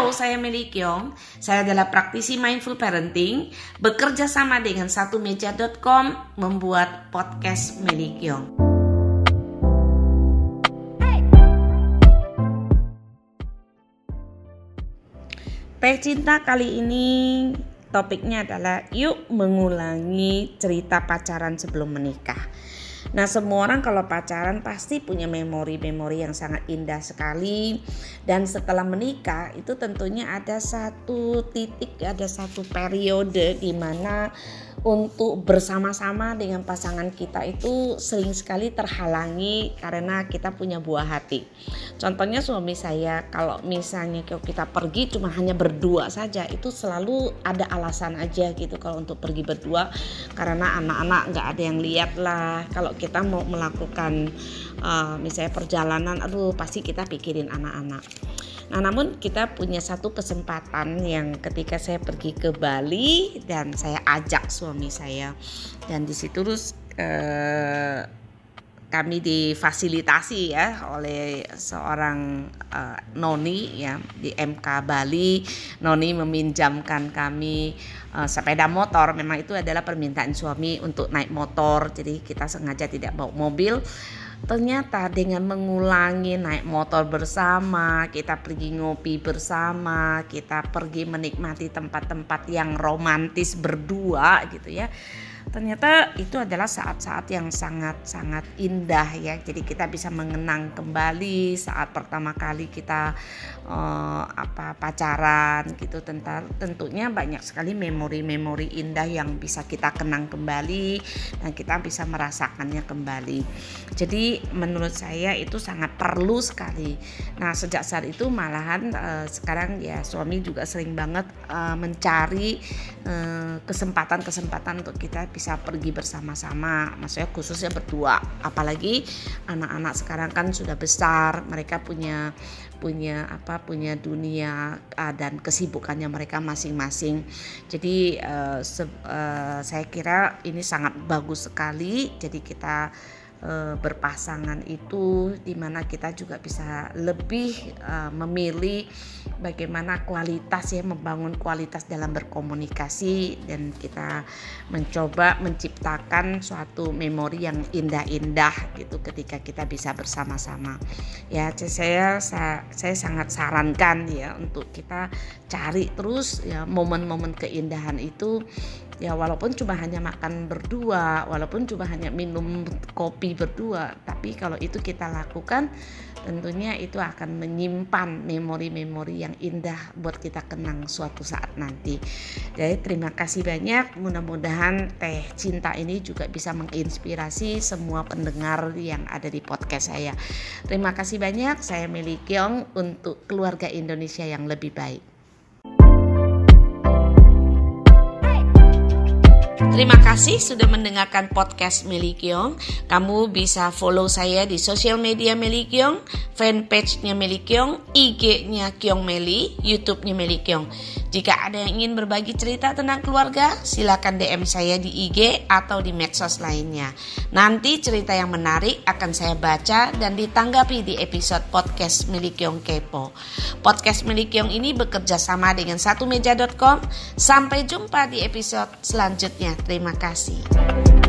Halo, saya Meli Kyong. Saya adalah praktisi mindful parenting, bekerja sama dengan satu meja.com membuat podcast Meli Kyong. Teh cinta kali ini topiknya adalah yuk mengulangi cerita pacaran sebelum menikah. Nah, semua orang kalau pacaran pasti punya memori-memori yang sangat indah sekali dan setelah menikah itu tentunya ada satu titik, ada satu periode di mana untuk bersama-sama dengan pasangan kita itu sering sekali terhalangi karena kita punya buah hati. Contohnya suami saya kalau misalnya kita pergi cuma hanya berdua saja itu selalu ada alasan aja gitu kalau untuk pergi berdua karena anak-anak nggak ada yang lihat lah. Kalau kita mau melakukan uh, misalnya perjalanan, aduh pasti kita pikirin anak-anak. Nah, namun kita punya satu kesempatan yang ketika saya pergi ke Bali dan saya ajak suami saya dan di situ terus eh, kami difasilitasi ya oleh seorang uh, noni ya di MK Bali. Noni meminjamkan kami uh, sepeda motor. Memang itu adalah permintaan suami untuk naik motor. Jadi kita sengaja tidak bawa mobil ternyata dengan mengulangi naik motor bersama, kita pergi ngopi bersama, kita pergi menikmati tempat-tempat yang romantis berdua gitu ya ternyata itu adalah saat-saat yang sangat-sangat indah ya. Jadi kita bisa mengenang kembali saat pertama kali kita uh, apa pacaran gitu. Tentang tentunya banyak sekali memori-memori indah yang bisa kita kenang kembali dan kita bisa merasakannya kembali. Jadi menurut saya itu sangat perlu sekali. Nah sejak saat itu malahan uh, sekarang ya suami juga sering banget uh, mencari kesempatan-kesempatan untuk kita bisa pergi bersama-sama maksudnya khususnya berdua. Apalagi anak-anak sekarang kan sudah besar mereka punya punya apa punya dunia uh, dan kesibukannya mereka masing-masing. Jadi uh, uh, saya kira ini sangat bagus sekali. Jadi kita e, berpasangan itu di mana kita juga bisa lebih e, memilih bagaimana kualitas ya membangun kualitas dalam berkomunikasi dan kita mencoba menciptakan suatu memori yang indah-indah gitu ketika kita bisa bersama-sama. Ya saya saya, saya sangat sarankan ya untuk kita cari terus ya momen-momen keindahan itu ya walaupun cuma hanya makan berdua walaupun cuma hanya minum kopi berdua tapi kalau itu kita lakukan tentunya itu akan menyimpan memori-memori yang indah buat kita kenang suatu saat nanti. Jadi terima kasih banyak. Mudah-mudahan teh cinta ini juga bisa menginspirasi semua pendengar yang ada di podcast saya. Terima kasih banyak. Saya Meli Kyong untuk keluarga Indonesia yang lebih baik Terima kasih sudah mendengarkan podcast Meli Kiong. Kamu bisa follow saya di sosial media Meli Kiong, fanpage-nya Meli Kiong, IG-nya Kiong Meli, YouTube-nya Meli Kiong. Jika ada yang ingin berbagi cerita tentang keluarga, silakan DM saya di IG atau di medsos lainnya. Nanti cerita yang menarik akan saya baca dan ditanggapi di episode podcast Meli Kiong Kepo. Podcast Meli Kiong ini bekerja sama dengan satu meja.com. Sampai jumpa di episode selanjutnya. Terima kasih.